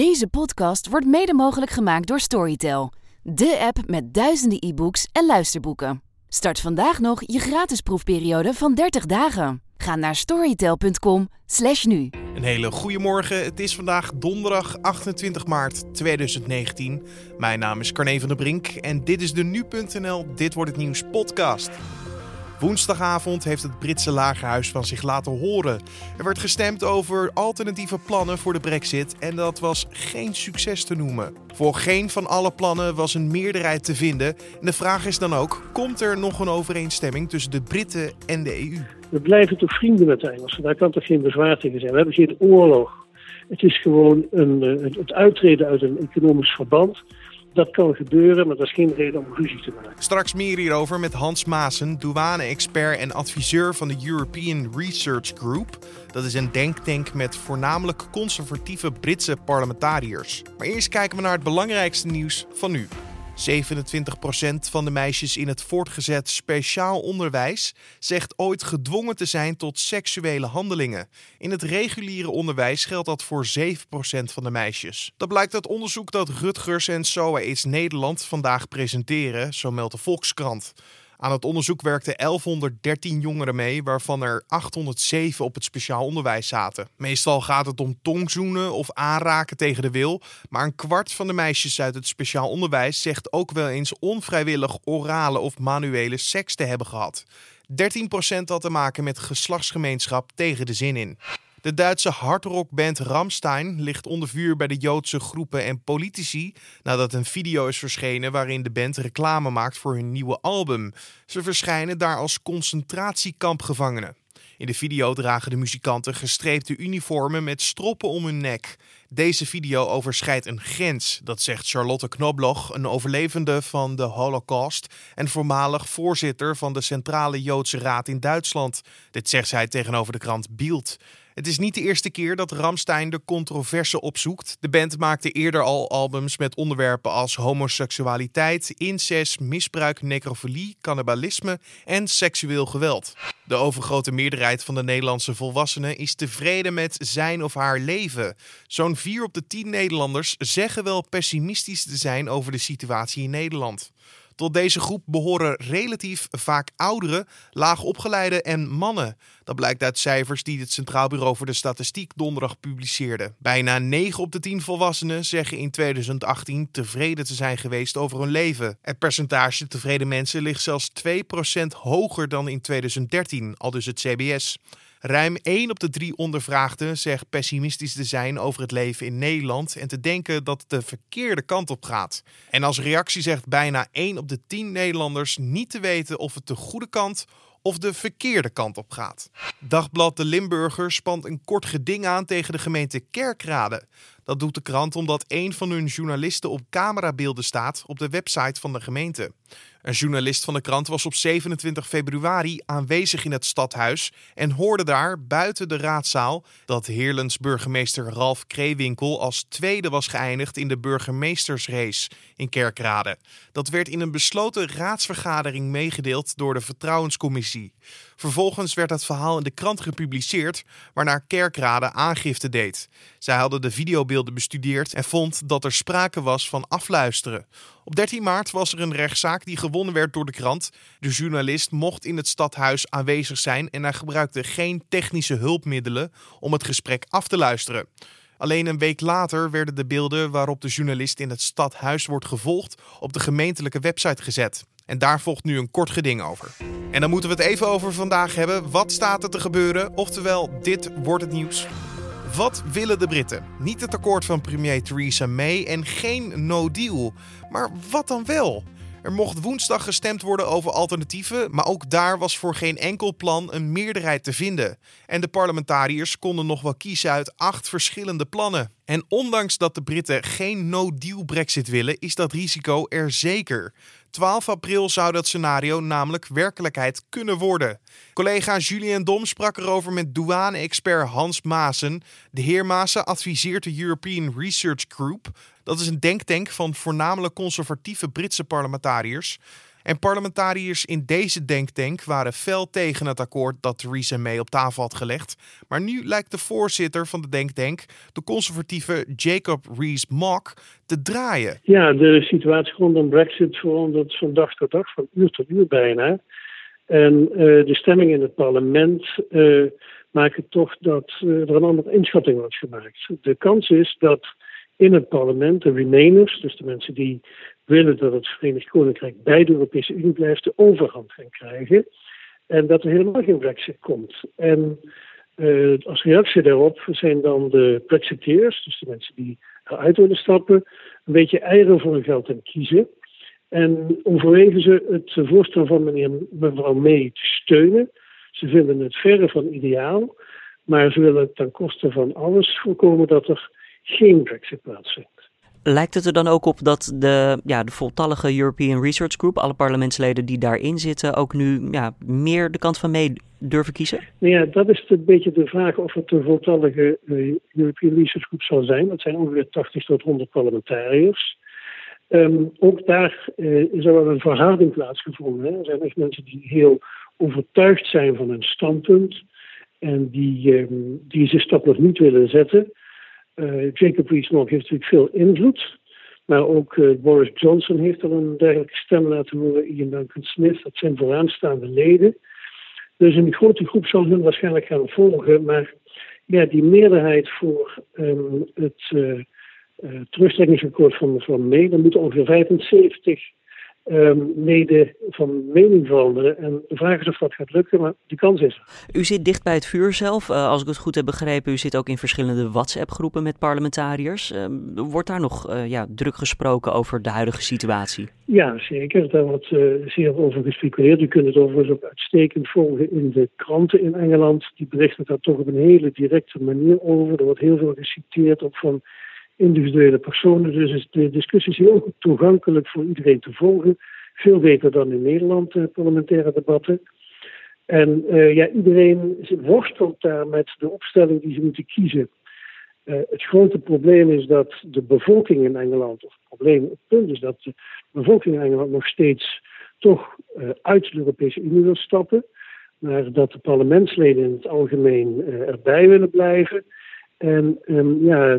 Deze podcast wordt mede mogelijk gemaakt door Storytel, de app met duizenden e-books en luisterboeken. Start vandaag nog je gratis proefperiode van 30 dagen. Ga naar storytel.com/slash nu. Een hele goede morgen. Het is vandaag donderdag 28 maart 2019. Mijn naam is Carne van der Brink en dit is de Nu.nl Dit Wordt Het Nieuws podcast. Woensdagavond heeft het Britse lagerhuis van zich laten horen. Er werd gestemd over alternatieve plannen voor de brexit en dat was geen succes te noemen. Voor geen van alle plannen was een meerderheid te vinden. En de vraag is dan ook, komt er nog een overeenstemming tussen de Britten en de EU? We blijven toch vrienden met de Engelsen, daar kan toch geen bezwaar tegen zijn. We hebben geen oorlog. Het is gewoon een, eh, het uittreden uit een economisch verband dat kan gebeuren, maar dat is geen reden om ruzie te maken. Straks meer hierover met Hans Maassen, douane-expert en adviseur van de European Research Group. Dat is een denktank met voornamelijk conservatieve Britse parlementariërs. Maar eerst kijken we naar het belangrijkste nieuws van nu. 27% van de meisjes in het voortgezet speciaal onderwijs zegt ooit gedwongen te zijn tot seksuele handelingen. In het reguliere onderwijs geldt dat voor 7% van de meisjes. Dat blijkt uit onderzoek dat Rutgers en SOA is Nederland vandaag presenteren, zo meldt de Volkskrant. Aan het onderzoek werkten 1113 jongeren mee, waarvan er 807 op het speciaal onderwijs zaten. Meestal gaat het om tongzoenen of aanraken tegen de wil, maar een kwart van de meisjes uit het speciaal onderwijs zegt ook wel eens onvrijwillig orale of manuele seks te hebben gehad. 13% had te maken met geslachtsgemeenschap tegen de zin in. De Duitse hardrockband Ramstein ligt onder vuur bij de Joodse groepen en politici nadat een video is verschenen waarin de band reclame maakt voor hun nieuwe album. Ze verschijnen daar als concentratiekampgevangenen. In de video dragen de muzikanten gestreepte uniformen met stroppen om hun nek. Deze video overschrijdt een grens, dat zegt Charlotte Knobloch, een overlevende van de Holocaust en voormalig voorzitter van de Centrale Joodse Raad in Duitsland. Dit zegt zij tegenover de krant Bild. Het is niet de eerste keer dat Ramstein de controverse opzoekt. De band maakte eerder al albums met onderwerpen als homoseksualiteit, incest, misbruik, necrofilie, cannibalisme en seksueel geweld. De overgrote meerderheid van de Nederlandse volwassenen is tevreden met zijn of haar leven. Zo'n 4 op de 10 Nederlanders zeggen wel pessimistisch te zijn over de situatie in Nederland. Tot deze groep behoren relatief vaak ouderen, laagopgeleide en mannen. Dat blijkt uit cijfers die het Centraal Bureau voor de Statistiek donderdag publiceerde. Bijna 9 op de 10 volwassenen zeggen in 2018 tevreden te zijn geweest over hun leven. Het percentage tevreden mensen ligt zelfs 2% hoger dan in 2013, al dus het CBS. Ruim 1 op de 3 ondervraagden zegt pessimistisch te zijn over het leven in Nederland en te denken dat het de verkeerde kant op gaat. En als reactie zegt bijna 1 op de 10 Nederlanders niet te weten of het de goede kant of de verkeerde kant op gaat. Dagblad De Limburger spant een kort geding aan tegen de gemeente Kerkrade. Dat doet de krant omdat een van hun journalisten op camerabeelden staat op de website van de gemeente. Een journalist van de krant was op 27 februari aanwezig in het stadhuis en hoorde daar buiten de raadzaal dat Heerlens burgemeester Ralf Kreewinkel als tweede was geëindigd in de burgemeestersrace in Kerkrade. Dat werd in een besloten raadsvergadering meegedeeld door de Vertrouwenscommissie. Vervolgens werd het verhaal in de krant gepubliceerd, waarna Kerkrade aangifte deed. Zij hadden de videobeelden bestudeerd en vond dat er sprake was van afluisteren. Op 13 maart was er een rechtszaak die gewonnen werd door de krant. De journalist mocht in het stadhuis aanwezig zijn en hij gebruikte geen technische hulpmiddelen om het gesprek af te luisteren. Alleen een week later werden de beelden waarop de journalist in het stadhuis wordt gevolgd op de gemeentelijke website gezet. En daar volgt nu een kort geding over. En dan moeten we het even over vandaag hebben. Wat staat er te gebeuren? Oftewel, dit wordt het nieuws. Wat willen de Britten? Niet het akkoord van premier Theresa May en geen no deal. Maar wat dan wel? Er mocht woensdag gestemd worden over alternatieven, maar ook daar was voor geen enkel plan een meerderheid te vinden. En de parlementariërs konden nog wel kiezen uit acht verschillende plannen. En ondanks dat de Britten geen no-deal Brexit willen, is dat risico er zeker. 12 april zou dat scenario namelijk werkelijkheid kunnen worden. Collega Julien Dom sprak erover met douane-expert Hans Maassen. De heer Maassen adviseert de European Research Group. Dat is een denktank van voornamelijk conservatieve Britse parlementariërs. En parlementariërs in deze denktank waren fel tegen het akkoord dat Theresa May op tafel had gelegd. Maar nu lijkt de voorzitter van de denktank, de conservatieve Jacob Rees-Mogg, te draaien. Ja, de situatie rondom Brexit verandert van dag tot dag, van uur tot uur bijna. En uh, de stemming in het parlement uh, maken toch dat uh, er een andere inschatting wordt gemaakt. De kans is dat in het parlement de Remainers, dus de mensen die willen dat het Verenigd Koninkrijk bij de Europese Unie blijft, de overhand gaan krijgen. En dat er helemaal geen Brexit komt. En uh, als reactie daarop zijn dan de Brexiteers, dus de mensen die eruit willen stappen, een beetje eieren voor hun geld aan kiezen. En overwegen ze het voorstel van meneer, mevrouw May te steunen. Ze vinden het verre van ideaal, maar ze willen ten koste van alles voorkomen dat er geen Brexit plaatsvindt. Lijkt het er dan ook op dat de, ja, de voltallige European Research Group, alle parlementsleden die daarin zitten, ook nu ja, meer de kant van mee durven kiezen? Nou ja, dat is een beetje de vraag of het een voltallige uh, European Research Group zal zijn. Dat zijn ongeveer 80 tot 100 parlementariërs. Um, ook daar uh, is er wel een verhouding plaatsgevonden. Hè. Er zijn echt mensen die heel overtuigd zijn van hun standpunt en die, um, die ze stap nog niet willen zetten. Jacob Rees-Mogg heeft natuurlijk veel invloed. Maar ook uh, Boris Johnson heeft al een dergelijke stem laten horen. Ian Duncan Smith, dat zijn vooraanstaande leden. Dus een grote groep zal hun waarschijnlijk gaan volgen. Maar ja, die meerderheid voor um, het uh, terugtrekkingsakkoord van mevrouw May, dan moeten ongeveer 75 um, leden van mening veranderen. En de vraag is of dat gaat lukken, maar die kans is er. U zit dicht bij het vuur zelf. Uh, als ik het goed heb begrepen, u zit ook in verschillende WhatsApp-groepen met parlementariërs. Uh, wordt daar nog uh, ja, druk gesproken over de huidige situatie? Ja, zeker. Daar wordt zeer over gespeculeerd. U kunt het overigens ook uitstekend volgen in de kranten in Engeland. Die berichten daar toch op een hele directe manier over. Er wordt heel veel geciteerd, ook van individuele personen. Dus de discussie is heel goed toegankelijk voor iedereen te volgen. Veel beter dan in Nederland, uh, parlementaire debatten. En uh, ja, iedereen worstelt daar met de opstelling die ze moeten kiezen. Uh, het grote probleem is dat de bevolking in Engeland, of het probleem, het punt is dat de bevolking in Engeland nog steeds toch uit de Europese Unie wil stappen. Maar dat de parlementsleden in het algemeen erbij willen blijven. En um, ja,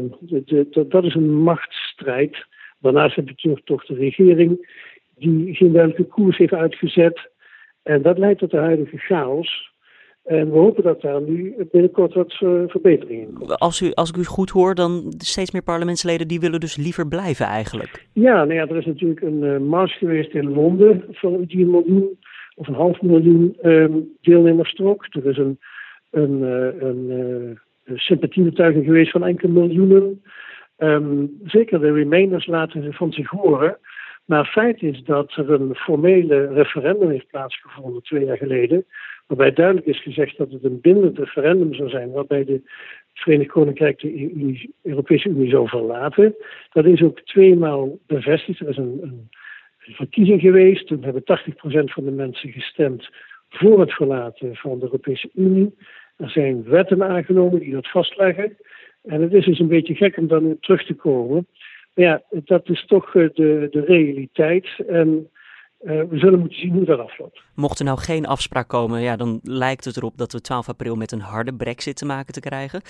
dat is een machtsstrijd. Daarnaast heb je natuurlijk toch de regering die geen duidelijke koers heeft uitgezet. En dat leidt tot de huidige chaos. En we hopen dat daar nu binnenkort wat uh, verbeteringen komen. Als, u, als ik u goed hoor, dan steeds meer parlementsleden die willen dus liever blijven eigenlijk. Ja, nou ja er is natuurlijk een uh, mars geweest in Londen van die miljoen of een half miljoen um, deelnemers trok. Er is een, een, uh, een sympathiebetuiging geweest van enkele miljoenen. Um, zeker de Remainers laten van zich horen. Maar feit is dat er een formele referendum heeft plaatsgevonden twee jaar geleden. Waarbij duidelijk is gezegd dat het een bindend referendum zou zijn. Waarbij de Verenigd Koninkrijk de Unie, Europese Unie zou verlaten. Dat is ook tweemaal bevestigd. Er is een, een verkiezing geweest. Toen hebben 80% van de mensen gestemd voor het verlaten van de Europese Unie. Er zijn wetten aangenomen die dat vastleggen. En het is dus een beetje gek om dan terug te komen. Maar ja, dat is toch eh, de, de realiteit. En uh, we zullen moeten zien hoe dat afloopt. Mocht er nou geen afspraak komen, ja, dan lijkt het erop dat we 12 april met een harde brexit te maken te krijgen.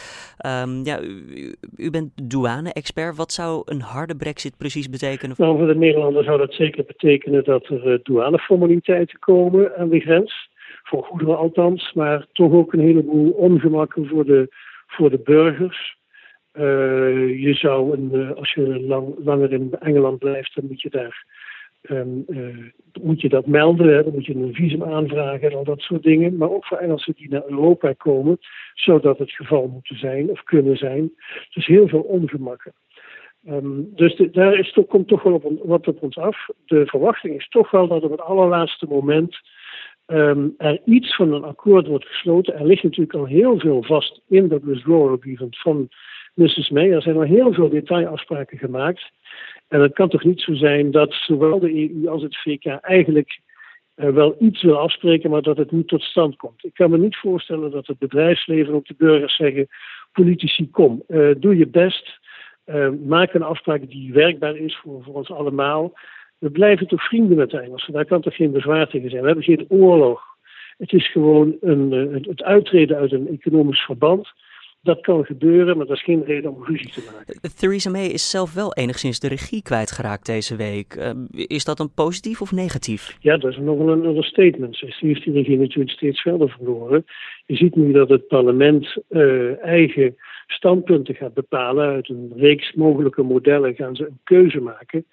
Um, ja, u, u, bent douane-expert. Wat zou een harde brexit precies betekenen? Nou, voor de Nederlanders zou dat zeker betekenen dat er uh, douaneformaliteiten komen aan de grens voor goederen althans, maar toch ook een heleboel ongemakken voor de, voor de burgers. Uh, je zou, een, uh, als je lang, langer in Engeland blijft, dan moet je daar um, uh, moet je dat melden. Dan moet je een visum aanvragen en al dat soort dingen. Maar ook voor Engelsen die naar Europa komen, zou dat het geval moeten zijn of kunnen zijn. Dus heel veel ongemakken. Um, dus daar is toch, komt toch wel op, wat op ons af. De verwachting is toch wel dat op het allerlaatste moment um, er iets van een akkoord wordt gesloten. Er ligt natuurlijk al heel veel vast in dat withdrawal agreement van Mrs. May. Er zijn al heel veel detailafspraken gemaakt. En het kan toch niet zo zijn dat zowel de EU als het VK eigenlijk uh, wel iets wil afspreken, maar dat het niet tot stand komt. Ik kan me niet voorstellen dat het bedrijfsleven ook de burgers zeggen: politici, kom, uh, doe je best. Uh, maak een afspraak die werkbaar is voor, voor ons allemaal. We blijven toch vrienden met de Engelsen. Daar kan toch geen bezwaar tegen zijn. We hebben geen oorlog. Het is gewoon een, eh, het uittreden uit een economisch verband. Dat kan gebeuren, maar dat is geen reden om ruzie te maken. Theresa May is zelf wel enigszins de regie kwijtgeraakt deze week. Uh, is dat een positief of negatief? Ja, dat is nog een understatement. Ze heeft die regie natuurlijk steeds verder verloren. Je ziet nu dat het parlement uh, eigen standpunten gaat bepalen. Uit een reeks mogelijke modellen gaan ze een keuze maken.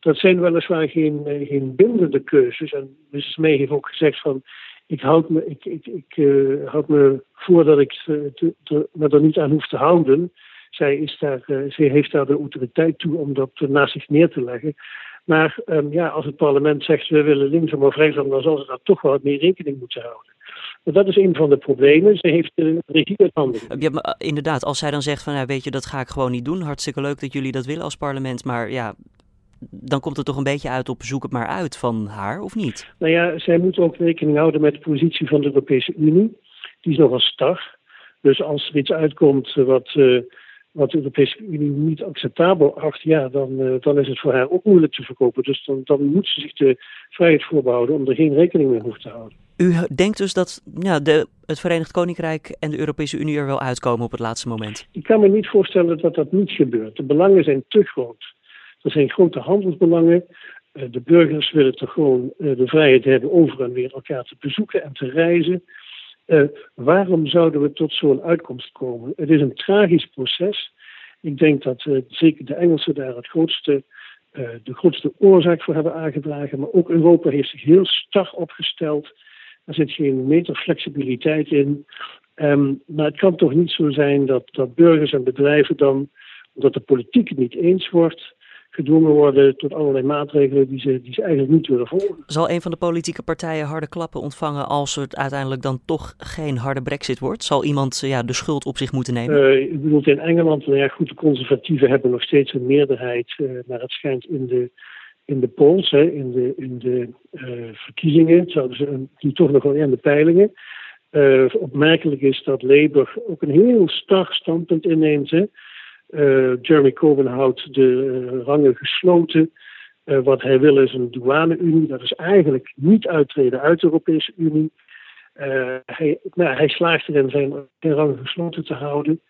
Dat zijn weliswaar geen, geen bindende keuzes. En Mrs. May heeft ook gezegd van ik houd me, ik, ik, ik uh, houd me voor dat ik te, te, me er niet aan hoef te houden. Zij, is daar, uh, heeft daar de autoriteit toe om dat naast zich neer te leggen. Maar um, ja, als het parlement zegt we willen linksom of rechtsom, dan zal ze daar toch wel meer rekening moeten houden. Maar dat is een van de problemen. Ze heeft de regie uit handen. Ja, maar inderdaad, als zij dan zegt van ja, weet je, dat ga ik gewoon niet doen. Hartstikke leuk dat jullie dat willen als parlement. Maar ja, dan komt het toch een beetje uit op zoek het maar uit van haar, of niet? Nou ja, zij moet ook rekening houden met de positie van de Europese Unie. Die is nogal star. Dus als er iets uitkomt wat, uh, wat de Europese Unie niet acceptabel acht, ja, dan, uh, dan is het voor haar ook moeilijk te verkopen. Dus dan, dan moet ze zich de vrijheid voorbehouden om er geen rekening mee hoeven te houden. U denkt dus dat ja, de, het Verenigd Koninkrijk en de Europese Unie er wel uitkomen op het laatste moment? Ik kan me niet voorstellen dat dat niet gebeurt. De belangen zijn te groot. Er zijn grote handelsbelangen. Eh, de burgers willen toch gewoon eh, de vrijheid hebben over en weer elkaar te bezoeken en te reizen. Uh, waarom zouden we tot zo'n uitkomst komen? Het is een tragisch proces. Ik denk dat zeker de Engelsen daar het grootste, de grootste oorzaak voor hebben aangedragen. Maar ook Europa heeft zich heel stag opgesteld. Er zit geen meter flexibiliteit in. Um, maar het kan toch niet zo zijn dat, dat burgers en bedrijven dan, omdat de politiek het niet eens wordt, gedwongen worden tot allerlei maatregelen die ze, die ze eigenlijk niet willen volgen. Zal een van de politieke partijen harde klappen ontvangen als het uiteindelijk dan toch geen harde brexit wordt? Zal iemand ja, de schuld op zich moeten nemen? Uh, ik bedoel, in Engeland, nou ja, goed, de conservatieven hebben nog steeds een meerderheid, uh, maar het schijnt in de, in de polls, hè, in de, in de uh, verkiezingen, zouden ze die toch nog wel in de peilingen. opmerkelijk is dat Labour ook een heel sterk standpunt inneemt. Hè. Uh, Jeremy Corbyn houdt de uh, rangen gesloten. Uh, wat hij wil is een douane-unie. Dat is eigenlijk niet uittreden uit de Europese Unie. hij, nou, hij slaagt erin zijn, zijn rangen gesloten te houden.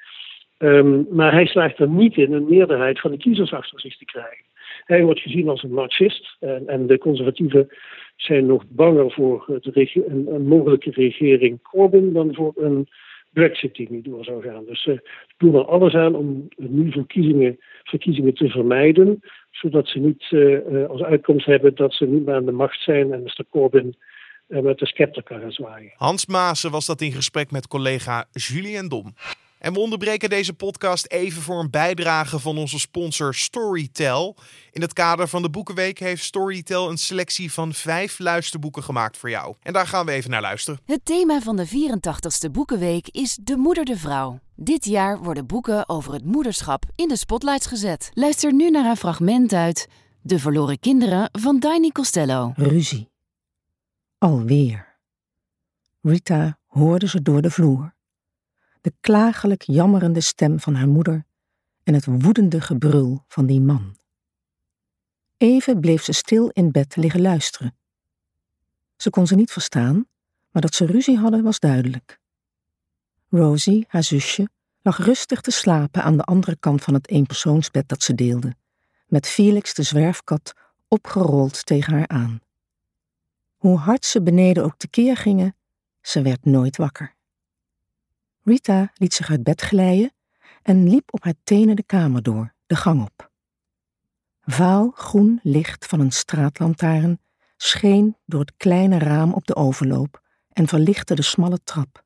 Um, maar hij slaagt er niet in een meerderheid van de kiezers te krijgen. Hij wordt gezien als een marxist. En, en de conservatieven zijn nog banger voor een, een mogelijke regering Corbyn dan voor een Brexit die niet door zou gaan. Dus ze uh, doen er alles aan om nu verkiezingen, verkiezingen te vermijden, zodat ze niet uh, als uitkomst hebben dat ze niet meer aan de macht zijn en Mr. Corbyn uh, met de scepter kan gaan zwaaien. Hans Maassen was dat in gesprek met collega Julien Dom. En we onderbreken deze podcast even voor een bijdrage van onze sponsor Storytel. In het kader van de Boekenweek heeft Storytel een selectie van vijf luisterboeken gemaakt voor jou. En daar gaan we even naar luisteren. Het thema van de 84ste Boekenweek is De Moeder de Vrouw. Dit jaar worden boeken over het moederschap in de spotlights gezet. Luister nu naar een fragment uit De Verloren Kinderen van Daini Costello. Ruzie. Alweer. Rita hoorde ze door de vloer de klagelijk jammerende stem van haar moeder en het woedende gebrul van die man. Even bleef ze stil in bed liggen luisteren. Ze kon ze niet verstaan, maar dat ze ruzie hadden was duidelijk. Rosie, haar zusje, lag rustig te slapen aan de andere kant van het eenpersoonsbed dat ze deelde, met Felix de zwerfkat opgerold tegen haar aan. Hoe hard ze beneden ook tekeer gingen, ze werd nooit wakker. Rita liet zich uit bed glijden en liep op haar tenen de kamer door, de gang op. Vaal groen licht van een straatlantaarn scheen door het kleine raam op de overloop en verlichtte de smalle trap.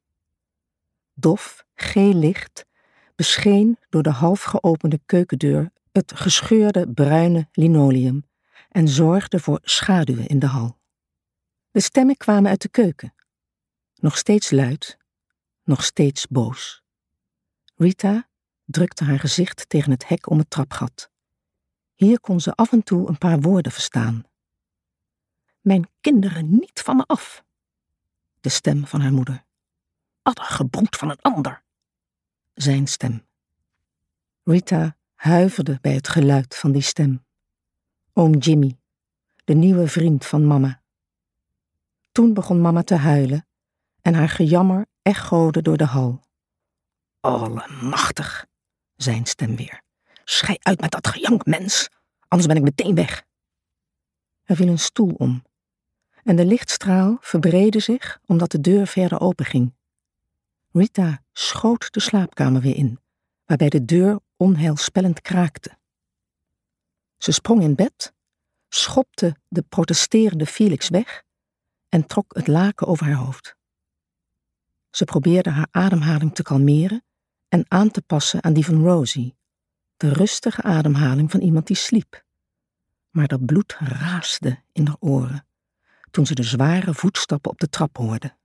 Dof, geel licht bescheen door de half geopende keukendeur het gescheurde bruine linoleum en zorgde voor schaduwen in de hal. De stemmen kwamen uit de keuken, nog steeds luid nog steeds boos. Rita drukte haar gezicht tegen het hek om het trapgat. Hier kon ze af en toe een paar woorden verstaan. Mijn kinderen niet van me af. De stem van haar moeder. Addergebroed van een ander. Zijn stem. Rita huiverde bij het geluid van die stem. Oom Jimmy, de nieuwe vriend van mama. Toen begon mama te huilen en haar gejammer echode door de hal. Allemachtig, zijn stem weer. Schei uit met dat gejank, mens, anders ben ik meteen weg. Er viel een stoel om en de lichtstraal verbreedde zich omdat de deur verder openging. Rita schoot de slaapkamer weer in, waarbij de deur onheilspellend kraakte. Ze sprong in bed, schopte de protesterende Felix weg en trok het laken over haar hoofd. Ze probeerde haar ademhaling te kalmeren en aan te passen aan die van Rosie, de rustige ademhaling van iemand die sliep. Maar dat bloed raasde in haar oren toen ze de zware voetstappen op de trap hoorde.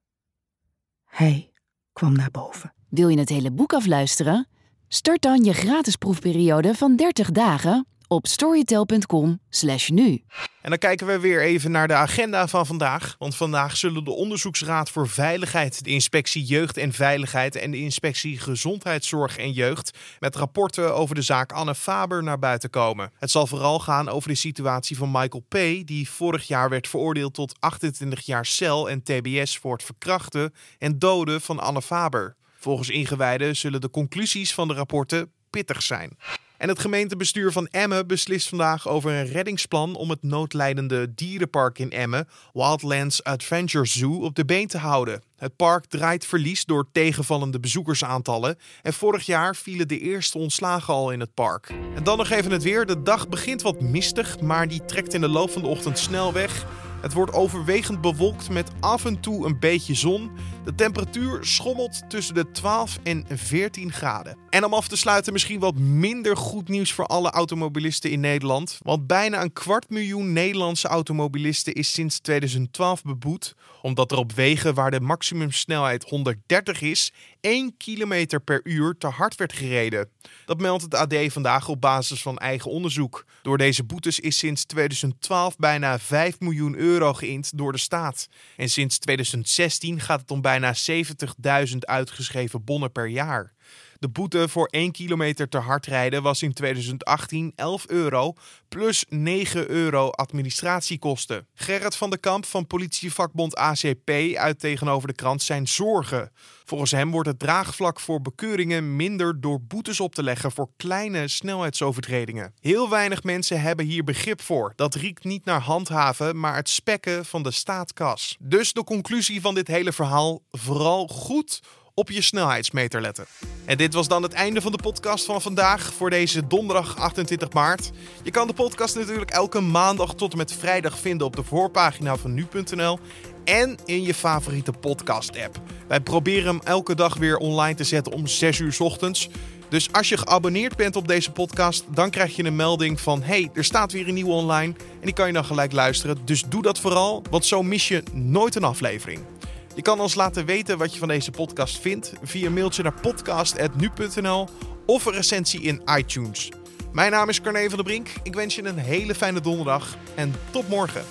Hij kwam naar boven. Wil je het hele boek afluisteren? Start dan je gratis proefperiode van 30 dagen op storytel.com/nu. En dan kijken we weer even naar de agenda van vandaag. Want vandaag zullen de Onderzoeksraad voor Veiligheid, de Inspectie Jeugd en Veiligheid en de Inspectie Gezondheidszorg en Jeugd met rapporten over de zaak Anne Faber naar buiten komen. Het zal vooral gaan over de situatie van Michael P., die vorig jaar werd veroordeeld tot 28 jaar cel en TBS voor het verkrachten en doden van Anne Faber. Volgens ingewijden zullen de conclusies van de rapporten pittig zijn. En het gemeentebestuur van Emmen beslist vandaag over een reddingsplan om het noodlijdende dierenpark in Emmen, Wildlands Adventure Zoo, op de been te houden. Het park draait verlies door tegenvallende bezoekersaantallen en vorig jaar vielen de eerste ontslagen al in het park. En dan nog even het weer. De dag begint wat mistig, maar die trekt in de loop van de ochtend snel weg. Het wordt overwegend bewolkt met af en toe een beetje zon. De temperatuur schommelt tussen de 12 en 14 graden. En om af te sluiten misschien wat minder goed nieuws voor alle automobilisten in Nederland. Want bijna een kwart miljoen Nederlandse automobilisten is sinds 2012 beboet. Omdat er op wegen waar de maximumsnelheid 130 is, 1 km per uur te hard werd gereden. Dat meldt het AD vandaag op basis van eigen onderzoek. Door deze boetes is sinds 2012 bijna 5 miljoen euro geïnd door de staat. En sinds 2016 gaat het om bijna 70.000 uitgeschreven bonnen per jaar. De boete voor 1 kilometer te hard rijden was in 2018 11 euro plus 9 euro administratiekosten. Gerrit van der Kamp van politievakbond ACP uit tegenover de krant zijn zorgen. Volgens hem wordt het draagvlak voor bekeuringen minder door boetes op te leggen voor kleine snelheidsovertredingen. Heel weinig mensen hebben hier begrip voor. Dat riekt niet naar handhaven, maar het spekken van de staatkas. Dus de conclusie van dit hele verhaal: vooral goed op je snelheidsmeter letten. En dit was dan het einde van de podcast van vandaag voor deze donderdag 28 maart. Je kan de podcast natuurlijk elke maandag tot en met vrijdag vinden op de voorpagina van nu.nl en in je favoriete podcast-app. Wij proberen hem elke dag weer online te zetten om 6 uur ochtends. Dus als je geabonneerd bent op deze podcast, dan krijg je een melding van: hey, er staat weer een nieuwe online. En die kan je dan gelijk luisteren. Dus doe dat vooral, want zo mis je nooit een aflevering. Je kan ons laten weten wat je van deze podcast vindt via mailtje naar podcast.nu.nl of een recensie in iTunes. Mijn naam is Carne van der Brink. Ik wens je een hele fijne donderdag en tot morgen.